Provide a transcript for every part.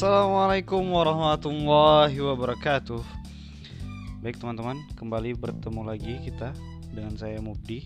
Assalamualaikum warahmatullahi wabarakatuh. Baik teman-teman, kembali bertemu lagi kita dengan saya Mubdi.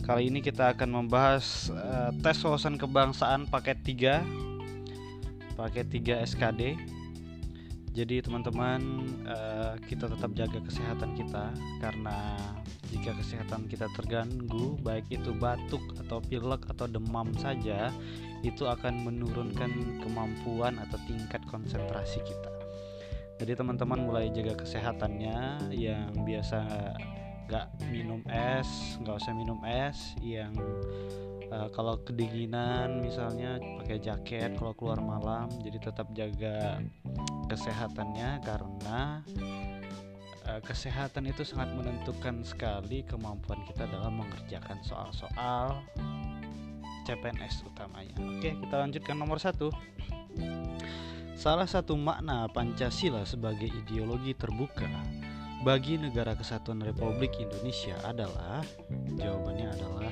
Kali ini kita akan membahas uh, tes wawasan kebangsaan paket 3 Paket 3 SKD Jadi teman-teman uh, kita tetap jaga kesehatan kita Karena jika kesehatan kita terganggu Baik itu batuk atau pilek atau demam saja Itu akan menurunkan kemampuan atau tingkat konsentrasi kita. Jadi teman-teman mulai jaga kesehatannya. Yang biasa nggak minum es nggak usah minum es yang uh, kalau kedinginan misalnya pakai jaket kalau keluar malam jadi tetap jaga kesehatannya karena uh, kesehatan itu sangat menentukan sekali kemampuan kita dalam mengerjakan soal-soal CPNS utamanya. Oke kita lanjutkan nomor satu. Salah satu makna Pancasila sebagai ideologi terbuka bagi negara kesatuan Republik Indonesia adalah jawabannya adalah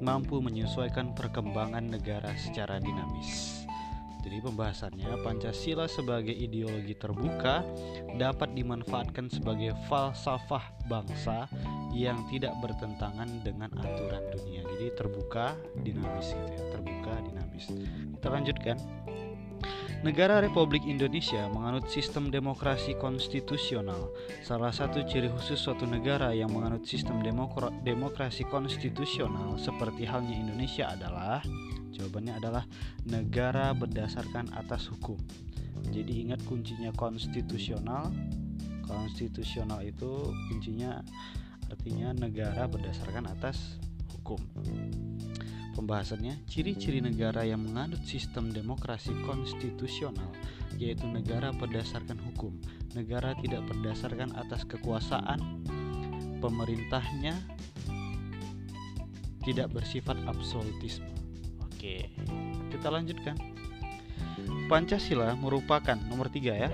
mampu menyesuaikan perkembangan negara secara dinamis. Jadi pembahasannya Pancasila sebagai ideologi terbuka dapat dimanfaatkan sebagai falsafah bangsa yang tidak bertentangan dengan aturan dunia. Jadi terbuka, dinamis gitu ya, terbuka, dinamis. Kita lanjutkan. Negara Republik Indonesia menganut sistem demokrasi konstitusional. Salah satu ciri khusus suatu negara yang menganut sistem demokrasi konstitusional seperti halnya Indonesia adalah jawabannya adalah negara berdasarkan atas hukum. Jadi ingat kuncinya konstitusional. Konstitusional itu kuncinya artinya negara berdasarkan atas hukum. Pembahasannya, ciri-ciri negara yang menganut sistem demokrasi konstitusional, yaitu negara berdasarkan hukum. Negara tidak berdasarkan atas kekuasaan, pemerintahnya tidak bersifat absolutisme. Oke, kita lanjutkan. Pancasila merupakan nomor tiga ya.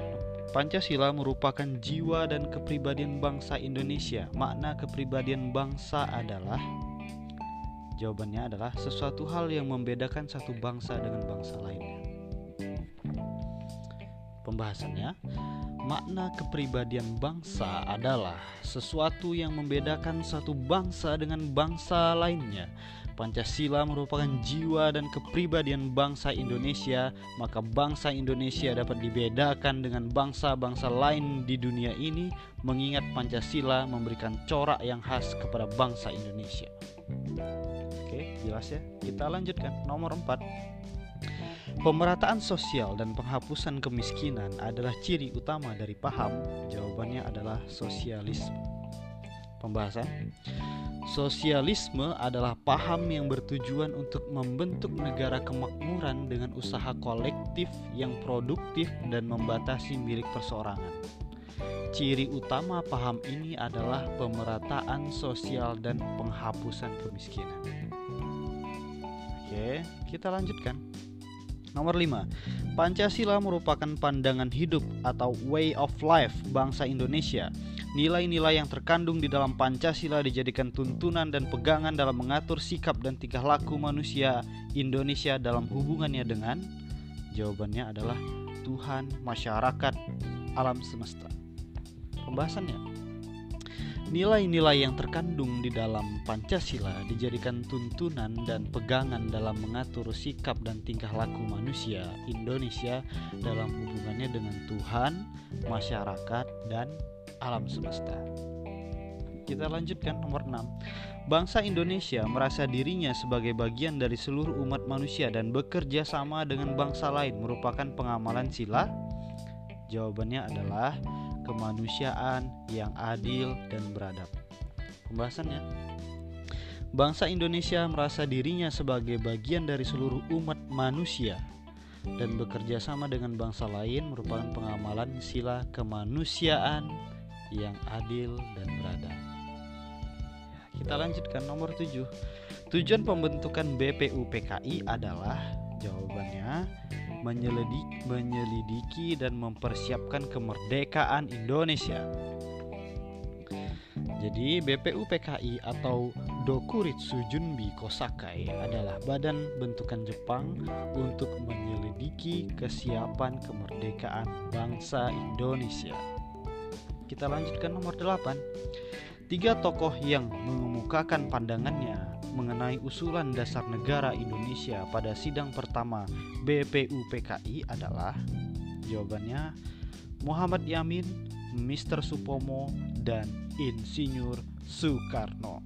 Pancasila merupakan jiwa dan kepribadian bangsa Indonesia. Makna kepribadian bangsa adalah Jawabannya adalah sesuatu hal yang membedakan satu bangsa dengan bangsa lainnya. Pembahasannya, makna kepribadian bangsa adalah sesuatu yang membedakan satu bangsa dengan bangsa lainnya. Pancasila merupakan jiwa dan kepribadian bangsa Indonesia, maka bangsa Indonesia dapat dibedakan dengan bangsa-bangsa lain di dunia ini, mengingat Pancasila memberikan corak yang khas kepada bangsa Indonesia. Jelas ya. Kita lanjutkan. Nomor 4. Pemerataan sosial dan penghapusan kemiskinan adalah ciri utama dari paham. Jawabannya adalah sosialisme. Pembahasan Sosialisme adalah paham yang bertujuan untuk membentuk negara kemakmuran dengan usaha kolektif yang produktif dan membatasi milik perseorangan. Ciri utama paham ini adalah pemerataan sosial dan penghapusan kemiskinan. Kita lanjutkan. Nomor 5. Pancasila merupakan pandangan hidup atau way of life bangsa Indonesia. Nilai-nilai yang terkandung di dalam Pancasila dijadikan tuntunan dan pegangan dalam mengatur sikap dan tingkah laku manusia Indonesia dalam hubungannya dengan Jawabannya adalah Tuhan, masyarakat, alam semesta. Pembahasannya Nilai-nilai yang terkandung di dalam Pancasila dijadikan tuntunan dan pegangan dalam mengatur sikap dan tingkah laku manusia Indonesia dalam hubungannya dengan Tuhan, masyarakat, dan alam semesta. Kita lanjutkan nomor 6. Bangsa Indonesia merasa dirinya sebagai bagian dari seluruh umat manusia dan bekerja sama dengan bangsa lain merupakan pengamalan sila. Jawabannya adalah kemanusiaan yang adil dan beradab. Pembahasannya Bangsa Indonesia merasa dirinya sebagai bagian dari seluruh umat manusia dan bekerja sama dengan bangsa lain merupakan pengamalan sila kemanusiaan yang adil dan beradab. Kita lanjutkan nomor 7. Tujuan pembentukan BPUPKI adalah jawabannya menyelidiki, menyelidiki dan mempersiapkan kemerdekaan Indonesia. Jadi BPUPKI atau Dokuritsu Junbi Kosakai adalah badan bentukan Jepang untuk menyelidiki kesiapan kemerdekaan bangsa Indonesia. Kita lanjutkan nomor 8. Tiga tokoh yang mengemukakan pandangannya mengenai usulan dasar negara Indonesia pada sidang pertama BPUPKI adalah jawabannya Muhammad Yamin, Mr. Supomo, dan Insinyur Soekarno.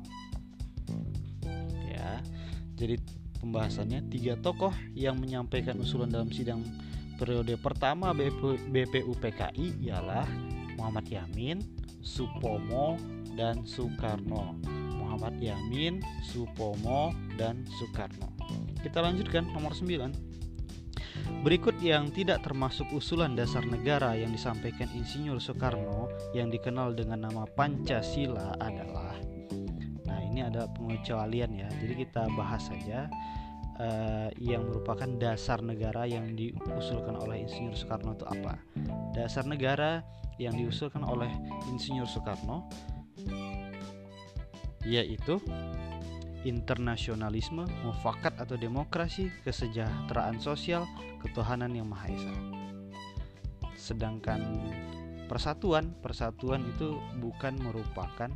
Jadi pembahasannya tiga tokoh yang menyampaikan usulan dalam sidang periode pertama BP, BPUPKI ialah Muhammad Yamin, Supomo, dan Soekarno. Muhammad Yamin, Supomo, dan Soekarno. Kita lanjutkan nomor 9. Berikut yang tidak termasuk usulan dasar negara yang disampaikan Insinyur Soekarno yang dikenal dengan nama Pancasila adalah ini ada pengecualian ya. Jadi kita bahas saja uh, yang merupakan dasar negara yang diusulkan oleh Insinyur Soekarno itu apa? Dasar negara yang diusulkan oleh Insinyur Soekarno yaitu internasionalisme, mufakat atau demokrasi, kesejahteraan sosial, ketuhanan yang maha esa. Sedangkan persatuan, persatuan itu bukan merupakan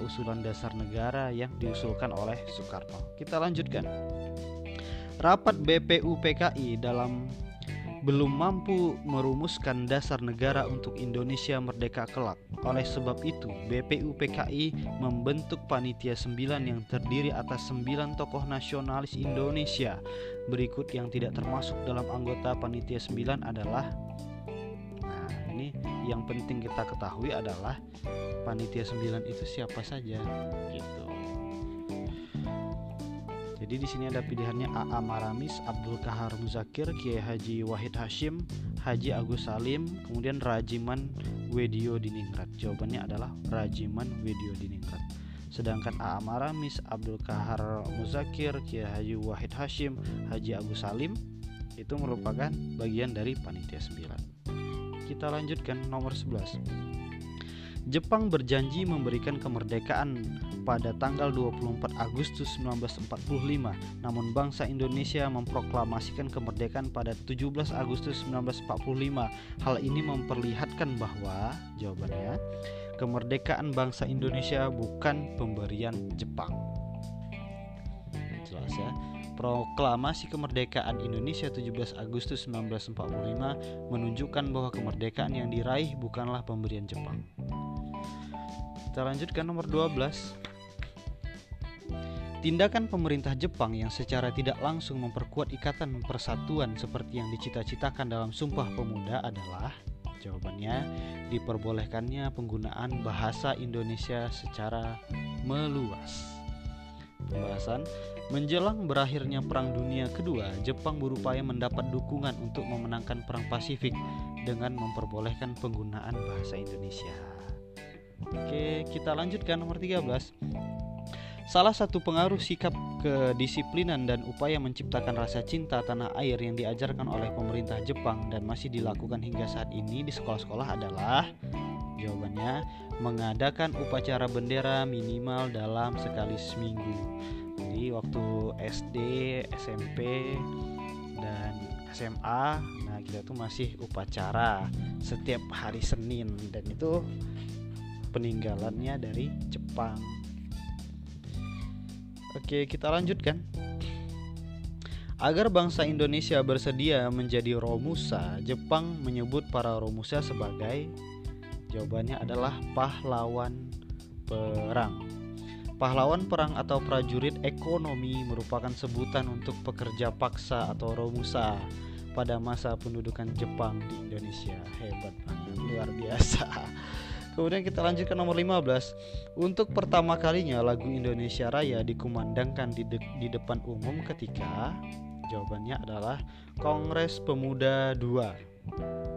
usulan dasar negara yang diusulkan oleh Soekarno. Kita lanjutkan. Rapat BPUPKI dalam belum mampu merumuskan dasar negara untuk Indonesia merdeka kelak. Oleh sebab itu, BPUPKI membentuk panitia 9 yang terdiri atas 9 tokoh nasionalis Indonesia. Berikut yang tidak termasuk dalam anggota panitia 9 adalah ini yang penting kita ketahui adalah panitia 9 itu siapa saja gitu. Jadi di sini ada pilihannya AA Maramis, Abdul Kahar Muzakir, Kiai Haji Wahid Hashim, Haji Agus Salim, kemudian Rajiman Wedio Diningrat. Jawabannya adalah Rajiman Wedio Diningrat. Sedangkan AA Maramis, Abdul Kahar Muzakir, Kiai Haji Wahid Hashim, Haji Agus Salim itu merupakan bagian dari panitia 9 kita lanjutkan nomor 11. Jepang berjanji memberikan kemerdekaan pada tanggal 24 Agustus 1945, namun bangsa Indonesia memproklamasikan kemerdekaan pada 17 Agustus 1945. Hal ini memperlihatkan bahwa jawabannya kemerdekaan bangsa Indonesia bukan pemberian Jepang. Jelas ya. Proklamasi Kemerdekaan Indonesia 17 Agustus 1945 menunjukkan bahwa kemerdekaan yang diraih bukanlah pemberian Jepang. Kita lanjutkan nomor 12. Tindakan pemerintah Jepang yang secara tidak langsung memperkuat ikatan persatuan seperti yang dicita-citakan dalam Sumpah Pemuda adalah jawabannya diperbolehkannya penggunaan bahasa Indonesia secara meluas. Pembahasan Menjelang berakhirnya Perang Dunia Kedua, Jepang berupaya mendapat dukungan untuk memenangkan Perang Pasifik dengan memperbolehkan penggunaan bahasa Indonesia. Oke, kita lanjutkan nomor 13. Salah satu pengaruh sikap kedisiplinan dan upaya menciptakan rasa cinta tanah air yang diajarkan oleh pemerintah Jepang dan masih dilakukan hingga saat ini di sekolah-sekolah adalah jawabannya mengadakan upacara bendera minimal dalam sekali seminggu jadi waktu SD SMP dan SMA nah kita tuh masih upacara setiap hari Senin dan itu peninggalannya dari Jepang Oke kita lanjutkan Agar bangsa Indonesia bersedia menjadi Romusa, Jepang menyebut para Romusa sebagai jawabannya adalah pahlawan perang. Pahlawan perang atau prajurit ekonomi merupakan sebutan untuk pekerja paksa atau romusa pada masa pendudukan Jepang di Indonesia. Hebat banget, luar biasa. Kemudian kita lanjutkan nomor 15. Untuk pertama kalinya lagu Indonesia Raya dikumandangkan di, de di depan umum ketika jawabannya adalah Kongres Pemuda 2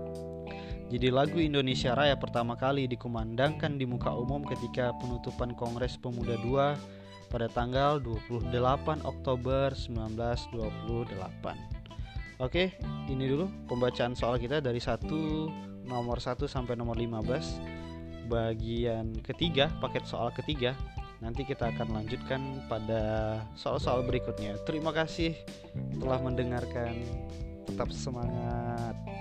jadi lagu Indonesia Raya pertama kali dikumandangkan di muka umum ketika penutupan Kongres Pemuda II pada tanggal 28 Oktober 1928. Oke, ini dulu pembacaan soal kita dari satu nomor 1 sampai nomor 15. Bagian ketiga, paket soal ketiga nanti kita akan lanjutkan pada soal-soal berikutnya. Terima kasih telah mendengarkan. Tetap semangat.